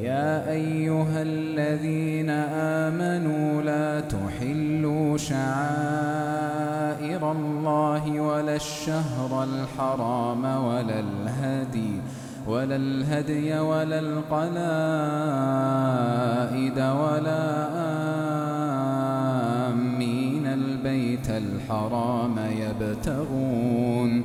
يا أيها الذين آمنوا لا تحلوا شعائر الله ولا الشهر الحرام ولا الهدي ولا الهدي ولا القلائد ولا آمين. البيت الحرام يبتغون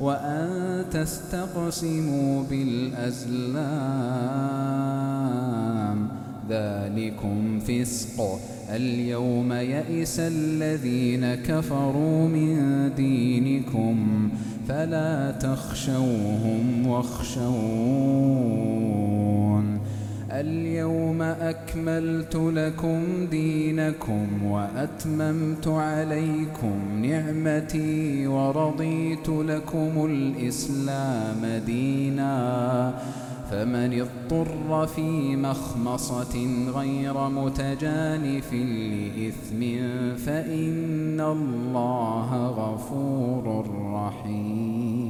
وأن تستقسموا بالأزلام. ذلكم فسق. اليوم يئس الذين كفروا من دينكم فلا تخشوهم واخشون اليوم أكملت لكم دينكم وأتممت عليكم نعمتي ورضيت لكم الإسلام ديناً. فمن اضطر في مخمصة غير متجانف لإثم فإن الله غفور رحيم.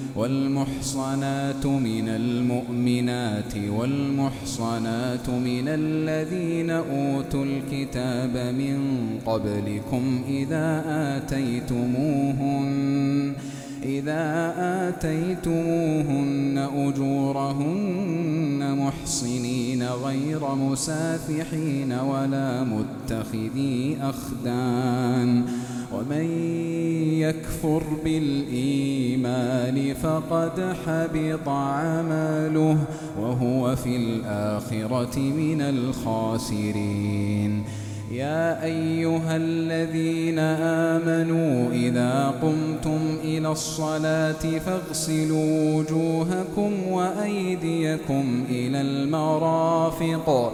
والمحصنات من المؤمنات والمحصنات من الذين أوتوا الكتاب من قبلكم إذا آتيتموهن إذا آتيتموهن أجورهن محصنين غير مسافحين ولا متخذي أخدان ومن يكفر بالإيمان فقد حبط عمله وهو في الآخرة من الخاسرين. يا أيها الذين آمنوا إذا قمتم إلى الصلاة فاغسلوا وجوهكم وأيديكم إلى المرافق.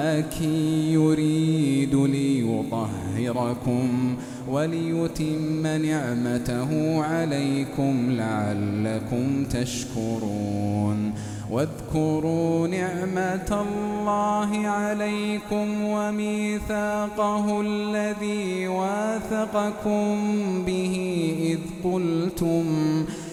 ولكن يريد ليطهركم وليتم نعمته عليكم لعلكم تشكرون. واذكروا نعمة الله عليكم وميثاقه الذي واثقكم به إذ قلتم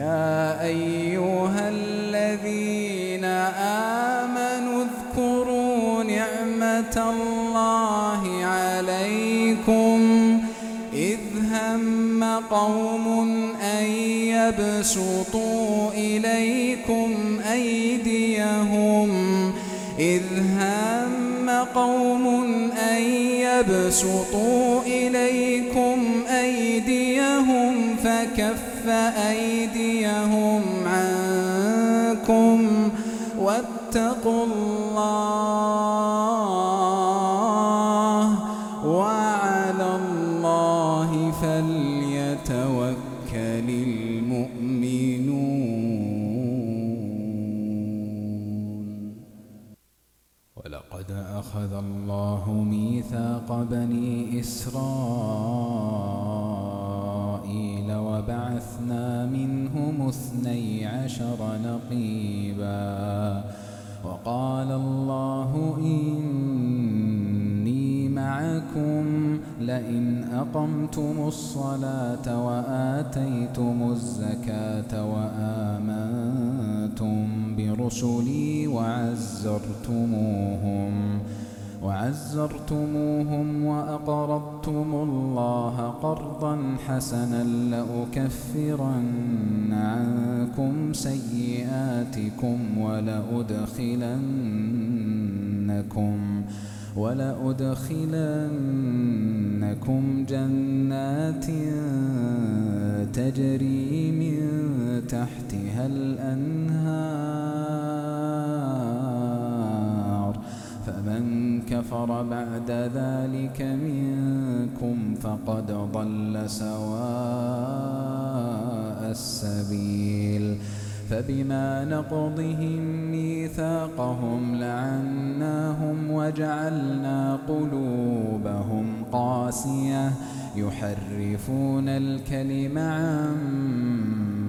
يا أيها الذين آمنوا اذكروا نعمة الله عليكم. إذ هم قوم أن يبسطوا إليكم أيديهم. إذ هم قوم أن يبسطوا إليكم أيديهم فكف أيديهم عنكم واتقوا الله وعلى الله فليتوكل المؤمنون. ولقد أخذ الله ميثاق بني إسرائيل وبعثنا منهم اثني عشر نقيبا وقال الله إني معكم لئن أقمتم الصلاة وآتيتم الزكاة وآمنتم برسلي وعزرتموهم وعزرتموهم وأقرضتم الله قرضا حسنا لأكفرن عنكم سيئاتكم ولأدخلنكم ولأدخلنكم جنات تجري من تحتها الأنهار كفر بعد ذلك منكم فقد ضل سواء السبيل. فبما نقضهم ميثاقهم لعناهم وجعلنا قلوبهم قاسية. يحرفون الكلم عن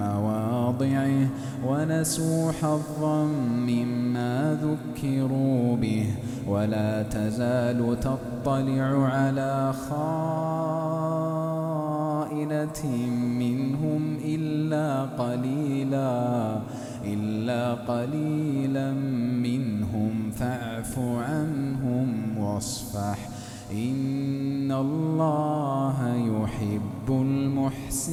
مواضعه ونسوا حظا مما ذكروا به ولا تزال تطلع على خائنة منهم إلا قليلا إلا قليلا منهم فاعف عنهم وَاصْفَحْ. إِنَّ اللَّهَ يُحِبُّ الْمُحْسِنِينَ.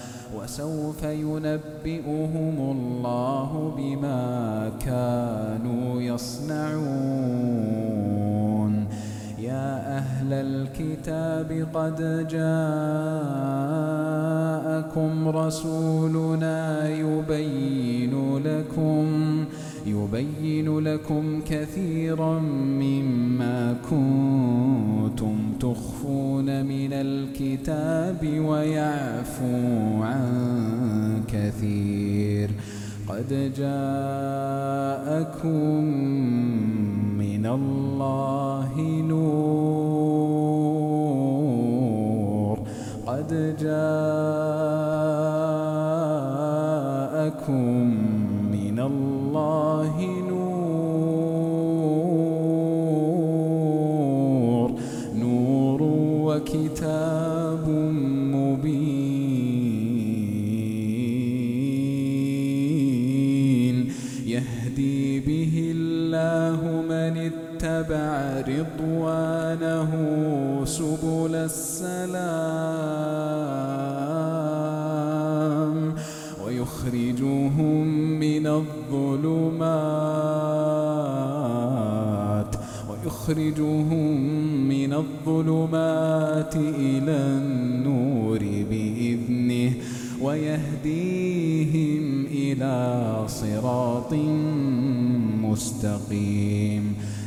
وسوف ينبئهم الله بما كانوا يصنعون. يا أهل الكتاب قد جاءكم رسولنا يبين لكم يبين لكم كثيرا مما كنتم تخفون من الكتاب ويعفو عن كثير. قد جاءكم من الله نور. قد جاءكم سبل السلام ويخرجهم من الظلمات ويخرجهم من الظلمات إلى النور بإذنه ويهديهم إلى صراط مستقيم.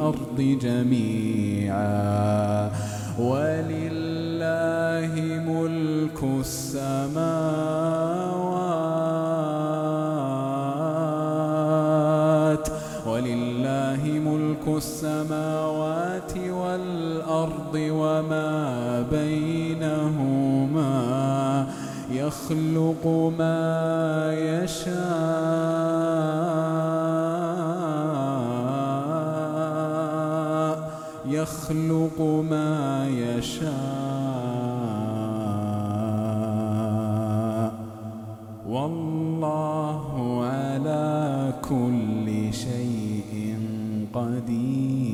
الأرض جميعا. ولله ملك السماوات. ولله ملك السماوات والأرض وما بينهما. يخلق ما يشاء. يخلق ما يشاء. والله على كل شيء قدير.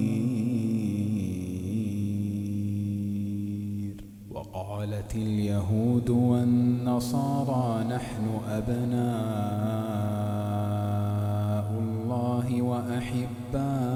وقالت اليهود والنصارى نحن أبناء الله وأحباؤه.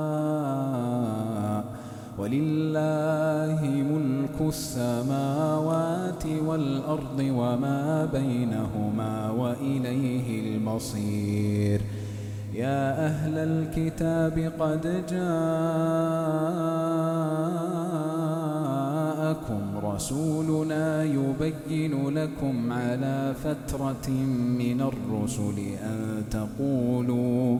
ولله ملك السماوات والأرض وما بينهما وإليه المصير. يا أهل الكتاب قد جاءكم رسولنا يبين لكم على فترة من الرسل أن تقولوا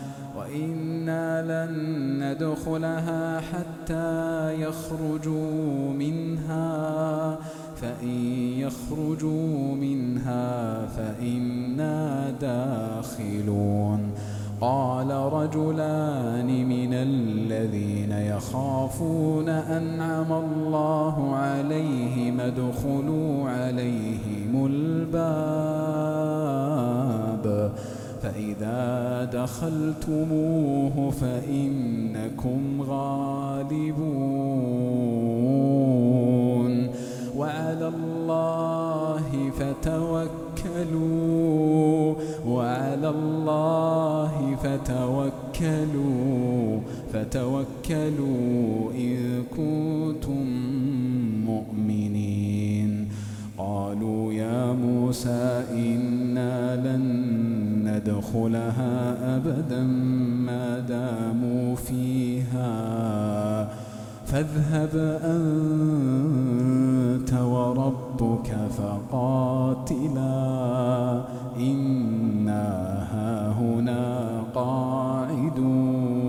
وإنا لن ندخلها حتى يخرجوا منها فإن يخرجوا منها فإنا داخلون. قال رجلان من الذين يخافون أنعم الله عليهم ادخلوا عليهم الباب. دخلتموه فإنكم غالبون وعلى الله فتوكلوا وعلى الله فتوكلوا فتوكلوا إن كنتم مؤمنين قالوا يا موسى إنا لن ندخلها أبدا ما داموا فيها. فاذهب أنت وربك فقاتلا. إنا هاهنا قاعدون.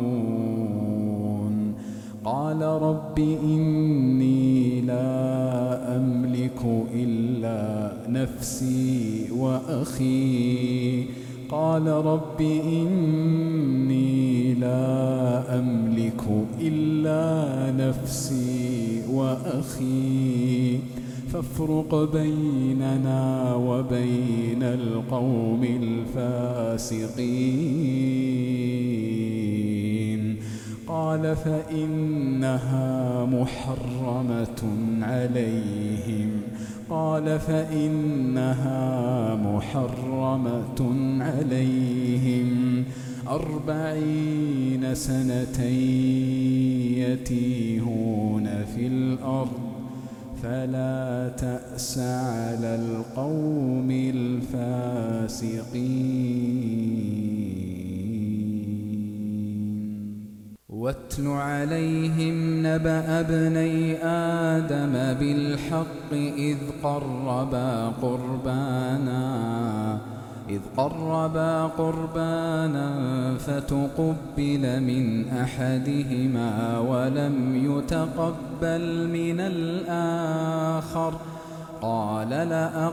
قال رب إني لا أملك إلا نفسي وأخي. قال رب إني لا أملك إلا نفسي وأخي. فافرق بيننا وبين القوم الفاسقين. قال فإنها محرمة عليهم. قال فإنها محرمة عليهم أربعين سنة يتيهون في الأرض فلا تأس على القوم الفاسقين واتل عليهم نبأ ابني آدم بالحق إذ قربا قربانا إذ قربا قربانا فتقبل من أحدهما ولم يتقبل من الآخر. قال لأقتلنك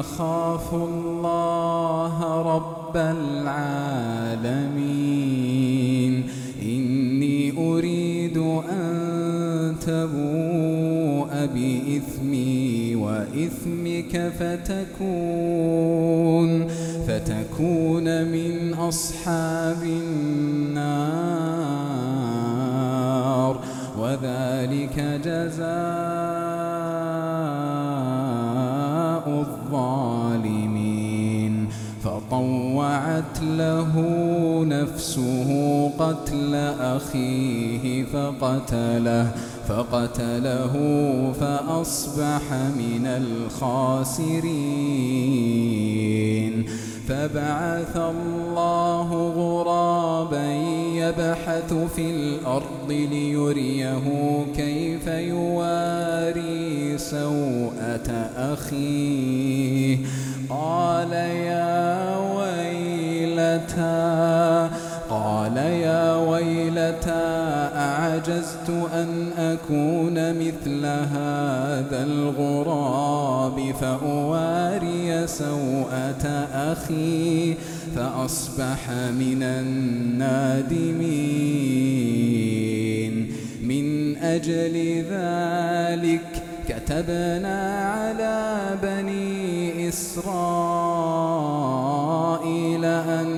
أخاف الله رب العالمين. إني أريد أن تبوء بإثمي وإثمك فتكون فتكون من أصحاب النار. وذلك جزاء نفسه قتل أخيه فقتله فقتله فأصبح من الخاسرين. فبعث الله غرابا يبحث في الأرض ليريه كيف يواري سوءة أخيه. قال يا ويلتى قال يا ويلتى أعجزت أن أكون مثل هذا الغراب. فأواري سوءة أخي فأصبح من النادمين. من أجل ذلك كتبنا على بني إسرائيل من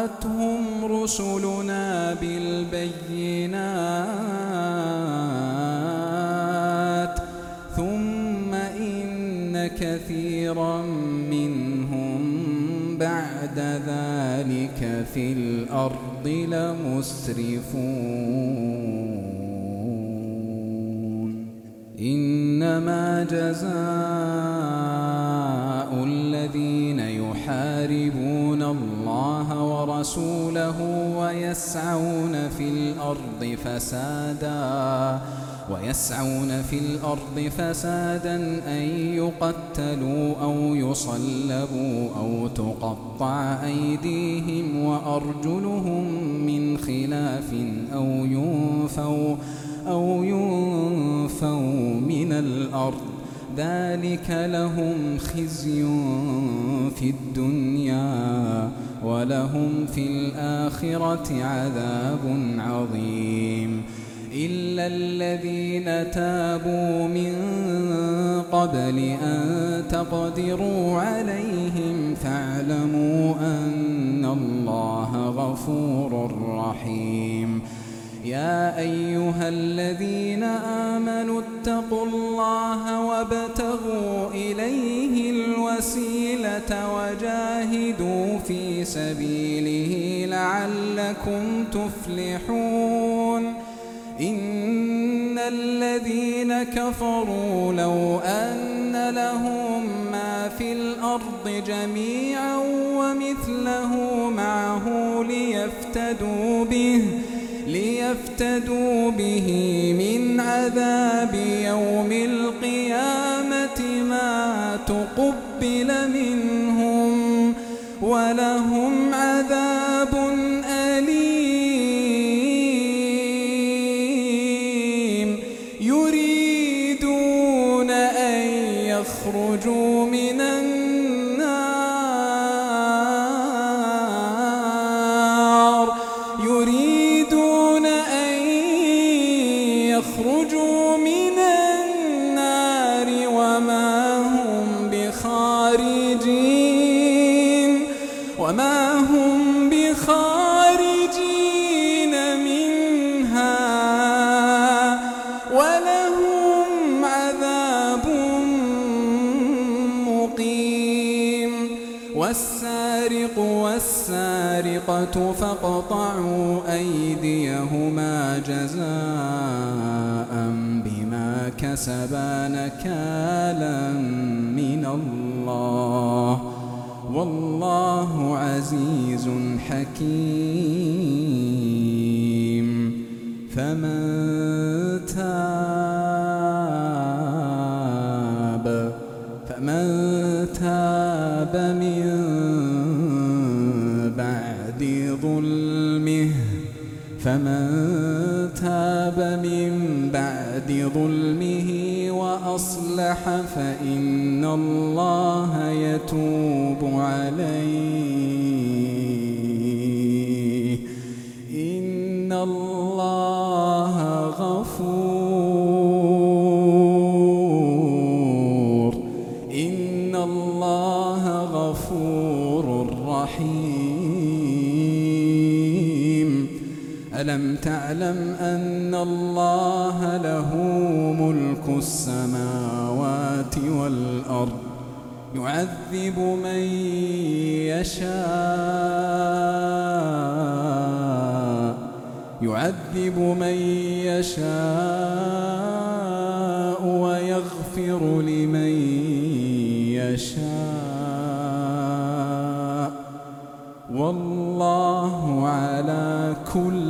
جاءتهم رسلنا بالبينات ثم إن كثيرا منهم بعد ذلك في الأرض لمسرفون. إنما جزاء الذين يحاربون ورسوله ويسعون في الأرض فساداً ويسعون في الأرض فسادا أن يقتلوا أو يصلبوا أو تقطع أيديهم وأرجلهم من خلاف أو ينفوا أو ينفوا من الأرض. ذلك لهم خزي في الدنيا. ولهم في الآخرة عذاب عظيم. إلا الذين تابوا من قبل أن تقدروا عليهم فاعلموا أن الله غفور رحيم. يا أيها الذين آمنوا اتقوا الله وابتغوا إليه الوسيلة وجاهدوا في سبيله لعلكم تفلحون. إن الذين كفروا لو أن لهم ما في الأرض جميعا ومثله معه ليفتدوا به ليفتدوا به من عذاب يوم القيامة ما تقبل. منهم ولهم عذاب والسارق والسارقة فاقطعوا أيديهما جزاء بما كسبا نكالا من الله. والله عزيز حكيم. فمن تاب فمن تاب فمن تاب من بعد ظلمه وأصلح فإن الله يتوب عليه. تعلم أن الله له ملك السماوات والأرض يعذب من يشاء يعذب من يشاء ويغفر لمن يشاء. والله على كل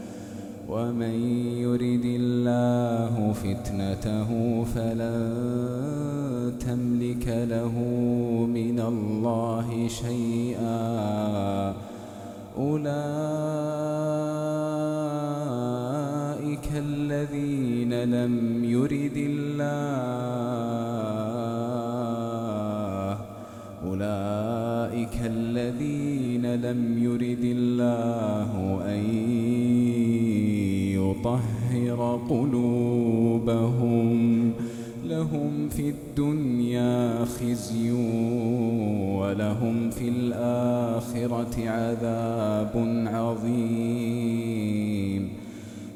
ومن يرد الله فتنته فلن تملك له من الله شيئا. أولئك الذين لم يرد الله. أولئك الذين لم يرد الله أن يطهر قلوبهم لهم في الدنيا خزي ولهم في الآخرة عذاب عظيم.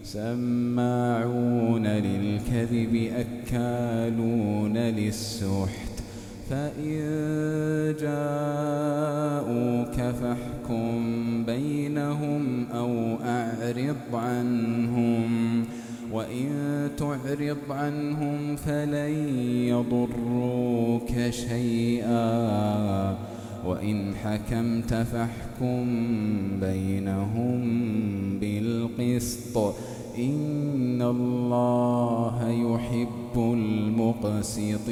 سماعون للكذب أكالون للسحت. فإن جاءوك فاحكم بينهم أو أعرض عنهم وإن تعرض عنهم فلن يضروك شيئا وإن حكمت فاحكم بينهم بالقسط إن الله يحب المقسطين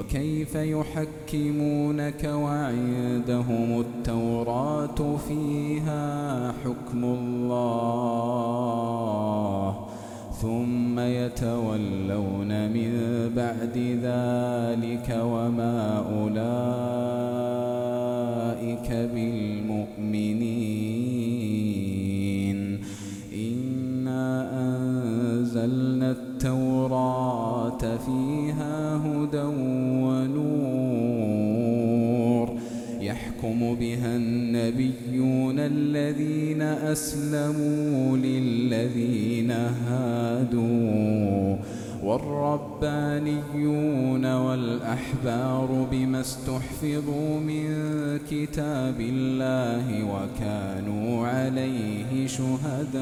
وكيف يحكمونك وعندهم التوراة فيها حكم الله ثم يتولون من بعد ذلك وما أولئك بالمؤمنين أسلموا للذين هادوا والربانيون والأحبار بما استحفظوا من كتاب الله وكانوا عليه شهداء.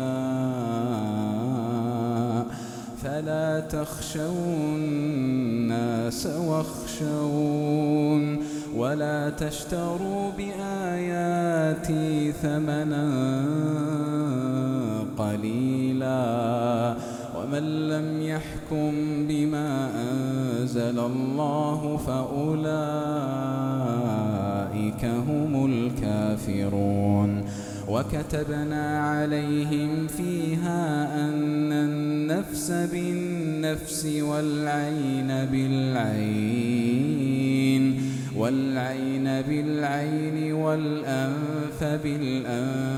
فلا تخشوا الناس واخشون ولا تشتروا بآياتي ثمنا يحكم بما أنزل الله فأولئك هم الكافرون. وكتبنا عليهم فيها أن النفس بالنفس والعين بالعين والعين بالعين والأنف بالأنف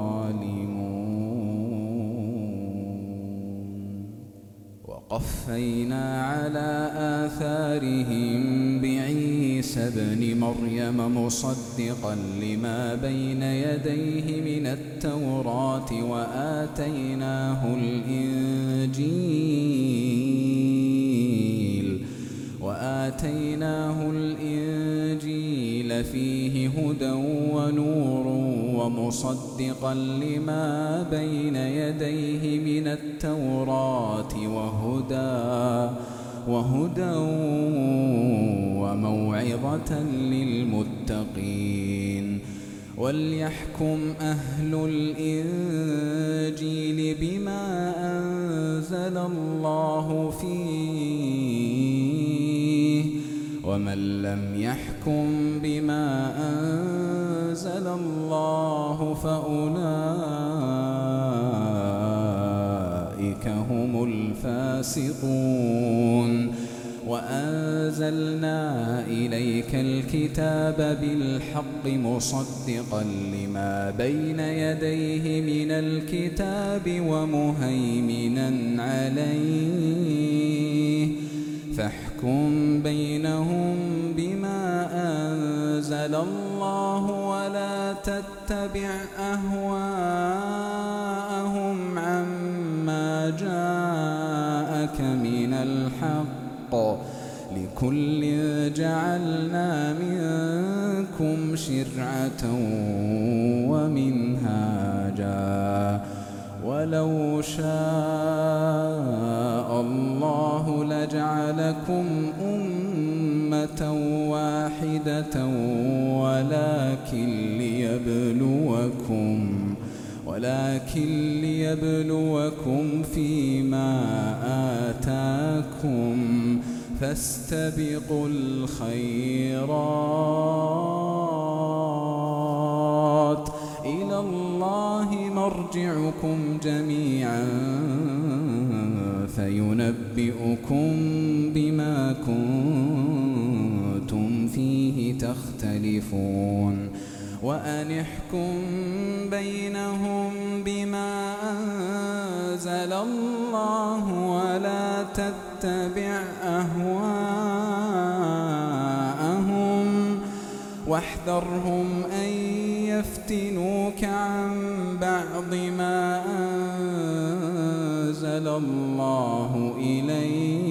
وقفينا على آثارهم بعيسى ابن مريم مصدقا لما بين يديه من التوراة وآتيناه الإنجيل وآتيناه الإنجيل فيه هدى ونور ومصدقا لما بين يديه من التوراة وهدى وهدى وموعظة للمتقين. وليحكم أهل الإنجيل بما أنزل الله فيه ومن لم يحكم بما أنزل الله فأولئك هم الفاسقون وأنزلنا إليك الكتاب بالحق مصدقا لما بين يديه من الكتاب ومهيمنا عليه فاحكم بينهم أنزل الله ولا تتبع أهواءهم عما جاءك من الحق لكل جعلنا منكم شرعة ومنهاجا ولو شاء الله لجعلكم أمة واحدة ولكن ليبلوكم ولكن ليبلوكم فيما آتاكم. فاستبقوا الخيرات. إلى الله مرجعكم جميعا فينبئكم بما كنتم فيه تختلفون وأن احكم بينهم بما أنزل الله ولا تتبع أهواءهم واحذرهم أن يفتنوك عن بعض ما أنزل الله إليك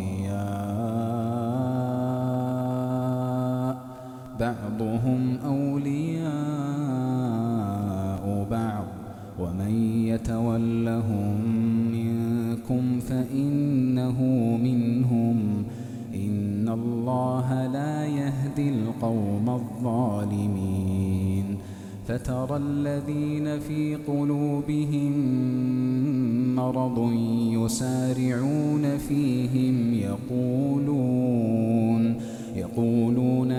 بعضهم أولياء بعض. ومن يتولهم منكم فإنه منهم. إن الله لا يهدي القوم الظالمين. فترى الذين في قلوبهم مرض يسارعون فيهم يقولون يقولون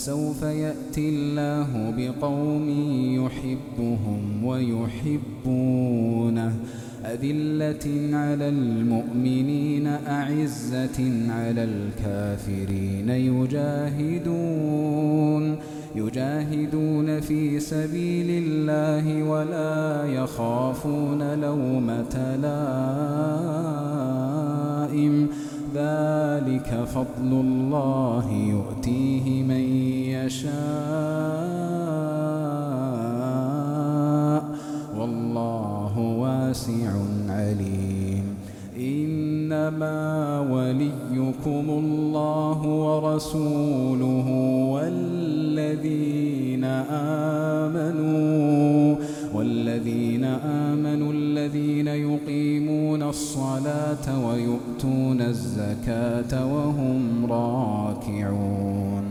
فسوف يأتي الله بقوم يحبهم ويحبونه. أذلة على المؤمنين أعزة على الكافرين. يجاهدون يجاهدون في سبيل الله ولا يخافون لومة لائم. ذلك فضل الله يؤتيه من يشاء والله واسع عليم. إنما وليكم الله ورسوله والذين آمنوا والذين آمنوا الذين يقيمون الصلاة ويؤتون الزكاة وهم راكعون.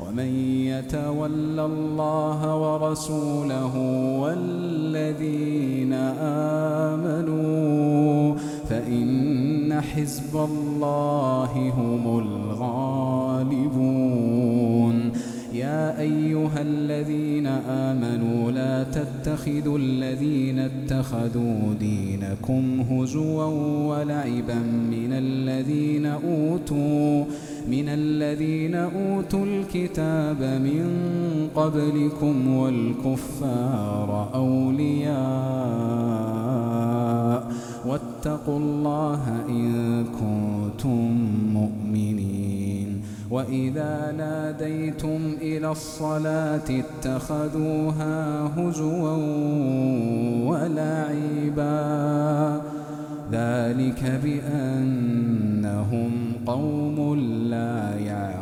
ومن يتول الله ورسوله والذين آمنوا فإن حزب الله هم الغالبون. يا أيها الذين آمنوا لا تتخذوا الذين اتخذوا دينكم هزوا ولعبا من الذين أوتوا من الذين أوتوا الكتاب من قبلكم والكفار أولياء واتقوا الله إن كنتم مؤمنين. وإذا ناديتم إلى الصلاة اتخذوها هزوا ولعبا ذلك بأنهم قوم لا يعقلون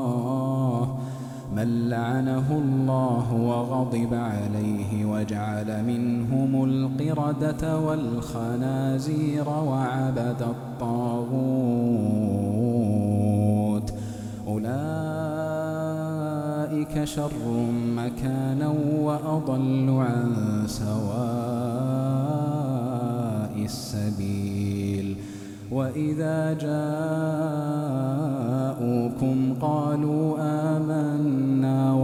من لعنه الله وغضب عليه وجعل منهم القردة والخنازير وعبد الطاغوت. أولئك شر مكانا وأضل عن سواء السبيل. وإذا جاءوكم قالوا آمنا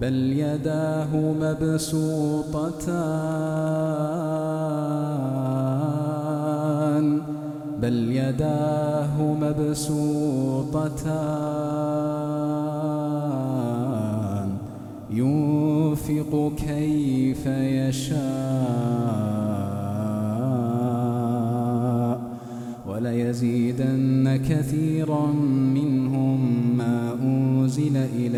بل يداه مبسوطتان. بل يداه مبسوطتان. ينفق كيف يشاء. وليزيدن كثيرا أنزل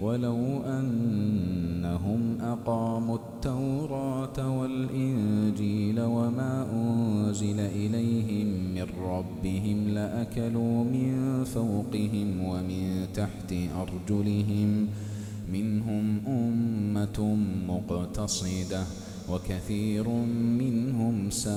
ولو أنهم أقاموا التوراة والإنجيل وما أنزل إليهم من ربهم لأكلوا من فوقهم ومن تحت أرجلهم منهم أمة مقتصدة وكثير منهم ساء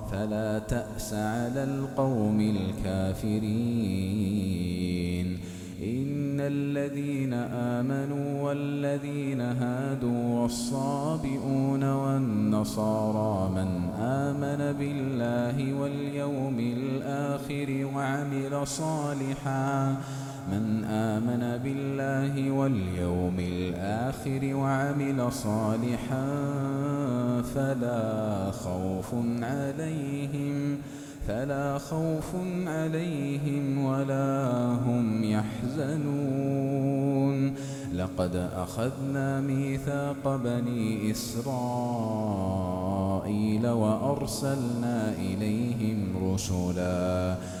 فلا تأس على القوم الكافرين. إن الذين آمنوا والذين هادوا والصابئون والنصارى من آمن بالله واليوم الآخر وعمل صالحا من آمن بالله واليوم الآخر وعمل صالحا فلا خوف عليهم فلا خوف عليهم ولا هم يحزنون. لقد أخذنا ميثاق بني إسرائيل وأرسلنا إليهم رسلاً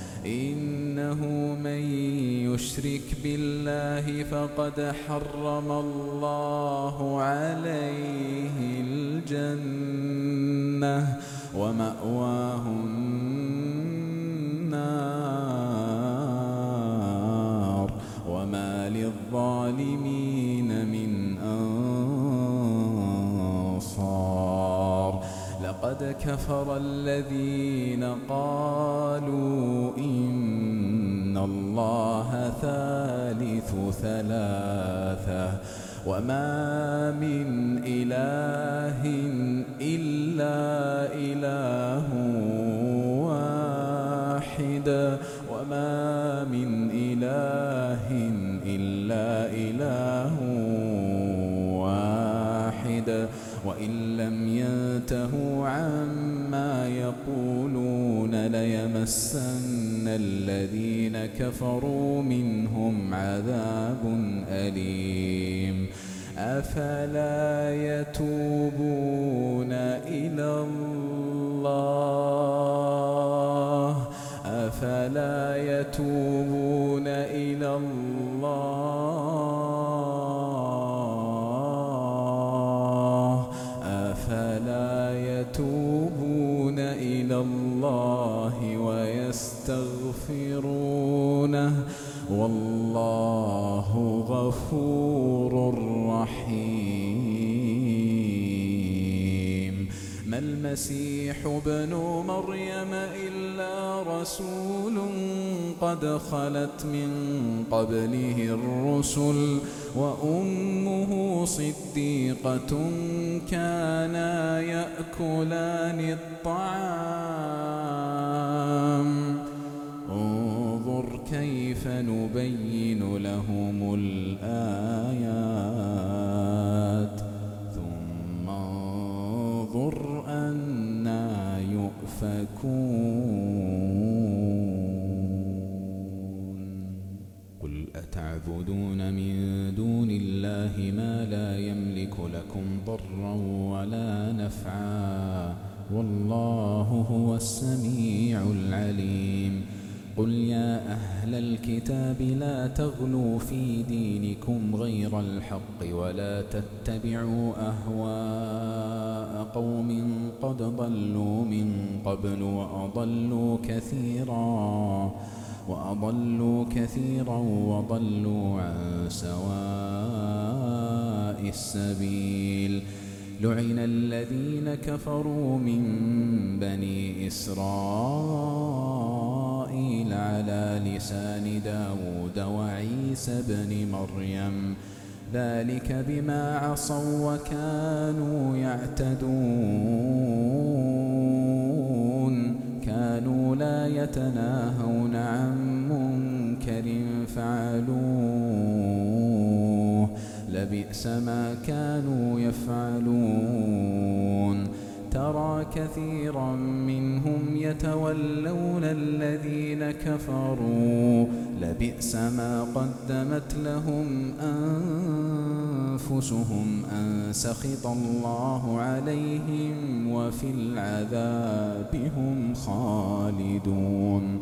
إنه من يشرك بالله فقد حرم الله عليه الجنة ومأواه النار كفر الذين قالوا إن الله ثالث ثلاثة وما من إله إلا إله واحد وما من إله إلا إله واحد وإن لم ينتهوا يقولون ليمسن الذين كفروا منهم عذاب أليم. أفلا يتوبون إلى الله؟ أفلا يتوبون إلى الله ويستغفرونه. والله غفور رحيم. المسيح ابن مريم إلا رسول قد خلت من قبله الرسل وأمه صديقة كانا يأكلان الطعام. انظر كيف نبين لهم الآيات يؤفكون قل أتعبدون من دون الله ما لا يملك لكم ضرا ولا نفعا والله هو السميع العليم. قل يا أهل الكتاب لا تغلوا في دينكم غير الحق ولا تتبعوا أهواء قوم قد ضلوا من قبل وأضلوا كثيرا وأضلوا كثيرا وضلوا عن سواء السبيل لعن الذين كفروا من بني إسرائيل على لسان داود وعيسى بن مريم. ذلك بما عصوا وكانوا يعتدون. كانوا لا يتناهون عن منكر فعلوه. لبئس ما كانوا يفعلون. ترى كثيرا منهم يتولون الذين كفروا. لبئس ما قدمت لهم أنفسهم أن سخط الله عليهم وفي العذاب هم خالدون.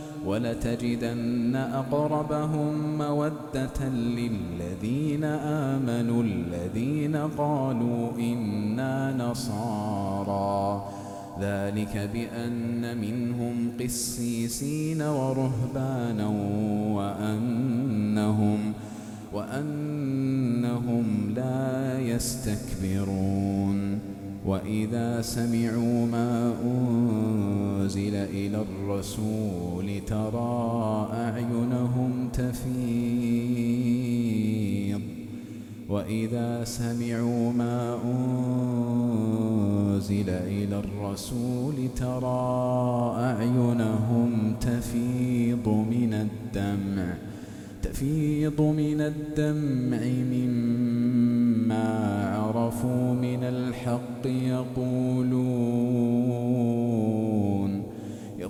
ولتجدن أقربهم مودة للذين آمنوا الذين قالوا إنا نصارى. ذلك بأن منهم قسيسين ورهبانا وأنهم وأنهم لا يستكبرون. وإذا سمعوا ما أنزل إلى الرسول ترى أعينهم تفيض وإذا سمعوا ما أنزل إلى الرسول ترى أعينهم تفيض من الدمع تفيض من الدمع مما عرفوا من الحق يقولون.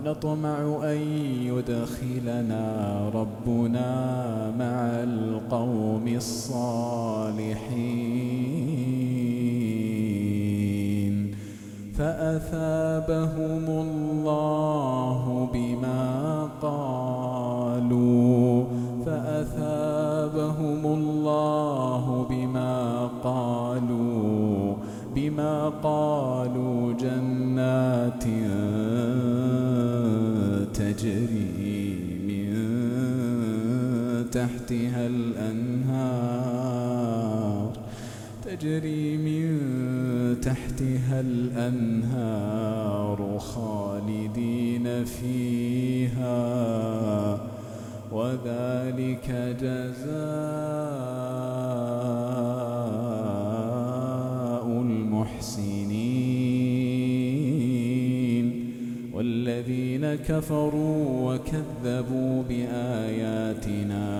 ونطمع أن يدخلنا ربنا مع القوم الصالحين. تجري من تحتها الأنهار خالدين فيها وذلك جزاء المحسنين. والذين كفروا وكذبوا بآياتنا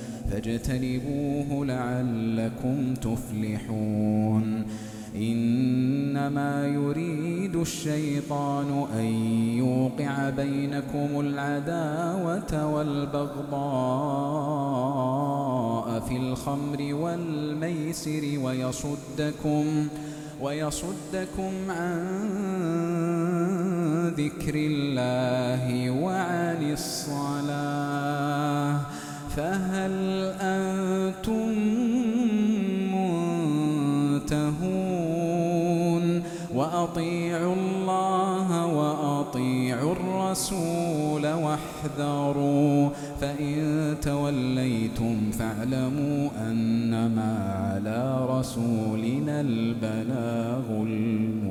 فاجتنبوه لعلكم تفلحون. إنما يريد الشيطان أن يوقع بينكم العداوة والبغضاء في الخمر والميسر ويصدكم ويصدكم عن ذكر الله وعن الصلاة. فهل أنتم منتهون؟ وأطيعوا الله وأطيعوا الرسول واحذروا فإن توليتم فاعلموا أنما على رسولنا البلاغ المبين.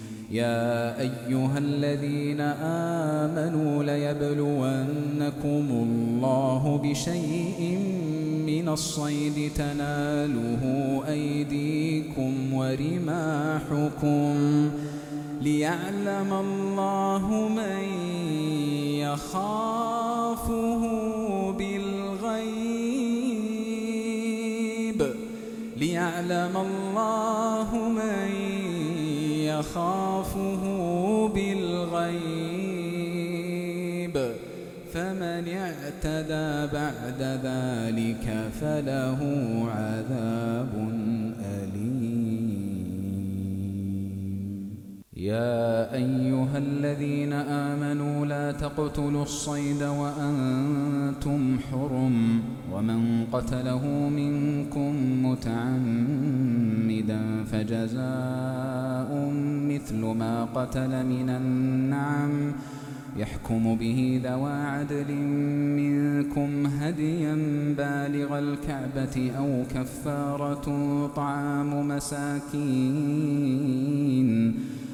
يا أيها الذين آمنوا ليبلونكم الله بشيء من الصيد تناله أيديكم ورماحكم ليعلم الله من يخافه بالغيب ليعلم الله من يخافه بالغيب فمن اعتدى بعد ذلك فله عذاب يا أيها الذين آمنوا لا تقتلوا الصيد وأنتم حرم ومن قتله منكم متعمدا فجزاء مثل ما قتل من النعم يحكم به ذوى عدل منكم هديا بالغ الكعبة أو كفارة طعام مساكين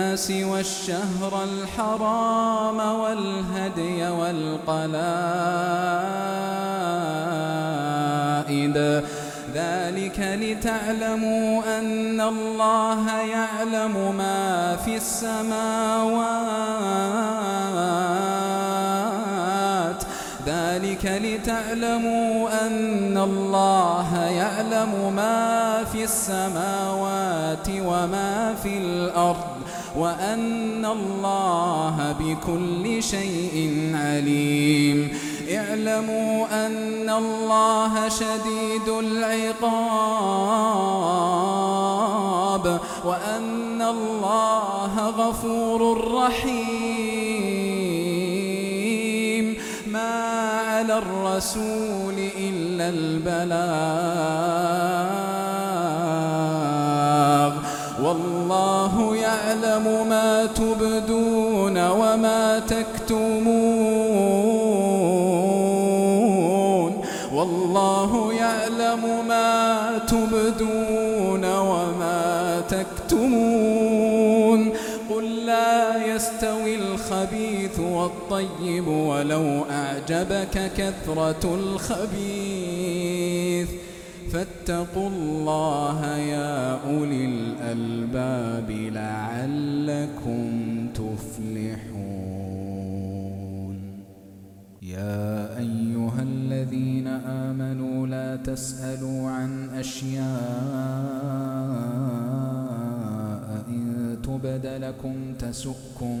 للناس والشهر الحرام والهدي والقلائد. ذلك لتعلموا أن الله يعلم ما في السماوات. ذلك لتعلموا أن الله يعلم ما في السماوات وما في الأرض. وأن الله بكل شيء عليم. اعلموا أن الله شديد العقاب وأن الله غفور رحيم. ما على الرسول إلا البلاغ يعلم ما تبدون وما تكتمون. والله يعلم ما تبدون وما تكتمون. قل لا يستوي الخبيث والطيب ولو أعجبك كثرة الخبيث. فاتقوا الله يا أولي الألباب لعلكم تفلحون. يا أيها الذين آمنوا لا تسألوا عن أشياء إن تبد لكم تسؤكم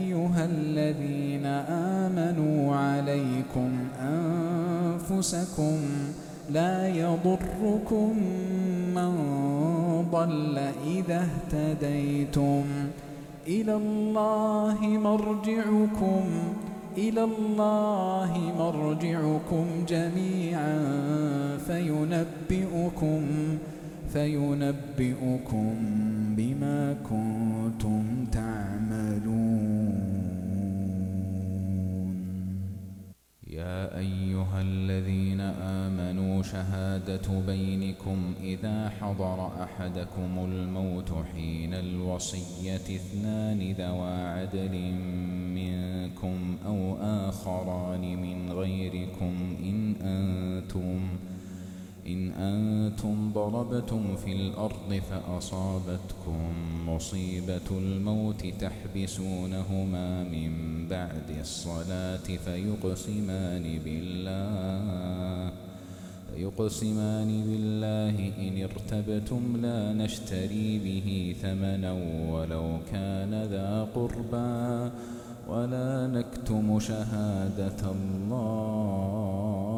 الذين آمنوا عليكم أنفسكم لا يضركم من ضل إذا اهتديتم إلى الله مرجعكم إلى الله مرجعكم جميعا فينبئكم فينبئكم بما كنتم تعملون. يا أيها الذين آمنوا شهادة بينكم إذا حضر أحدكم الموت حين الوصية اثنان ذوى عدل منكم أو آخران من غيركم إن أنتم إن أنتم ضربتم في الأرض فأصابتكم مصيبة الموت تحبسونهما من بعد الصلاة فيقسمان بالله فيقسمان بالله إن ارتبتم لا نشتري به ثمنا ولو كان ذا قربا ولا نكتم شهادة الله.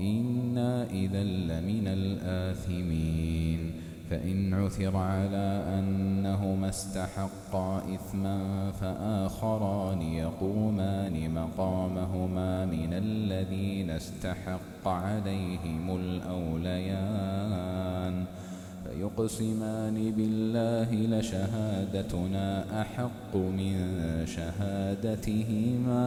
إنا إذا لمن الآثمين فإن عثر على أنهما استحقا إثما فآخران يقومان مقامهما من الذين استحق عليهم الأوليان فيقسمان بالله لشهادتنا أحق من شهادتهما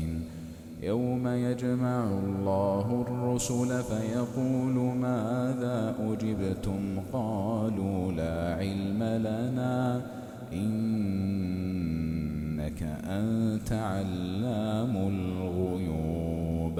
يوم يجمع الله الرسل فيقول ماذا أجبتم؟ قالوا لا علم لنا إنك أنت علام الغيوب.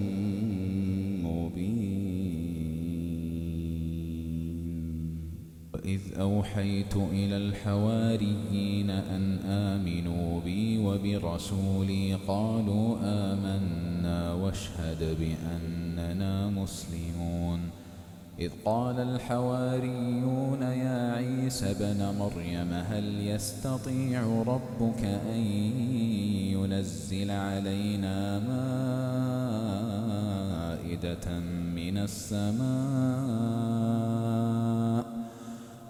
وإذ أوحيت إلى الحواريين أن آمنوا بي وبرسولي قالوا آمنا واشهد بأننا مسلمون. إذ قال الحواريون يا عيسى بن مريم هل يستطيع ربك أن ينزل علينا مائدة من السماء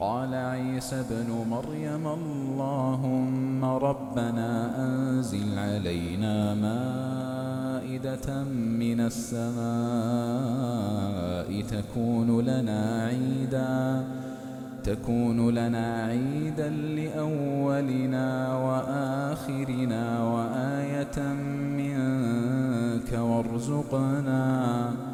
قال عيسى ابن مريم اللهم ربنا أنزل علينا مائدة من السماء تكون لنا عيدا تكون لنا عيدا لأولنا وآخرنا وآية منك وارزقنا.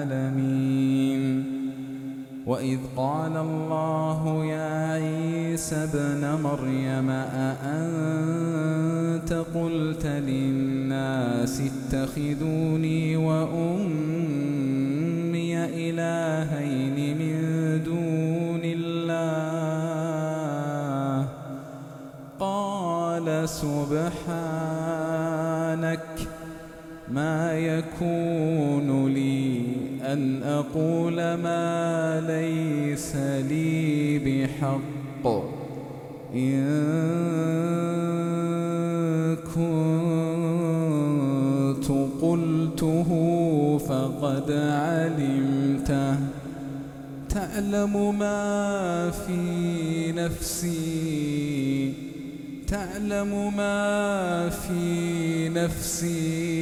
وإذ قال الله يا عيسى ابن مريم أأنت قلت للناس اتخذوني وأمي إلهين من دون الله قال سبحانك ما يكون أن أقول ما ليس لي بحق. إن كنت قلته فقد علمته. تعلم ما في نفسي. تعلم ما في نفسي.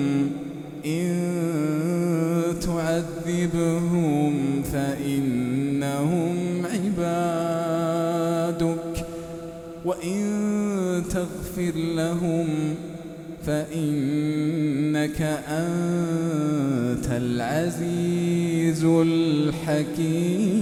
تغفر لهم فإنك أنت العزيز الحكيم.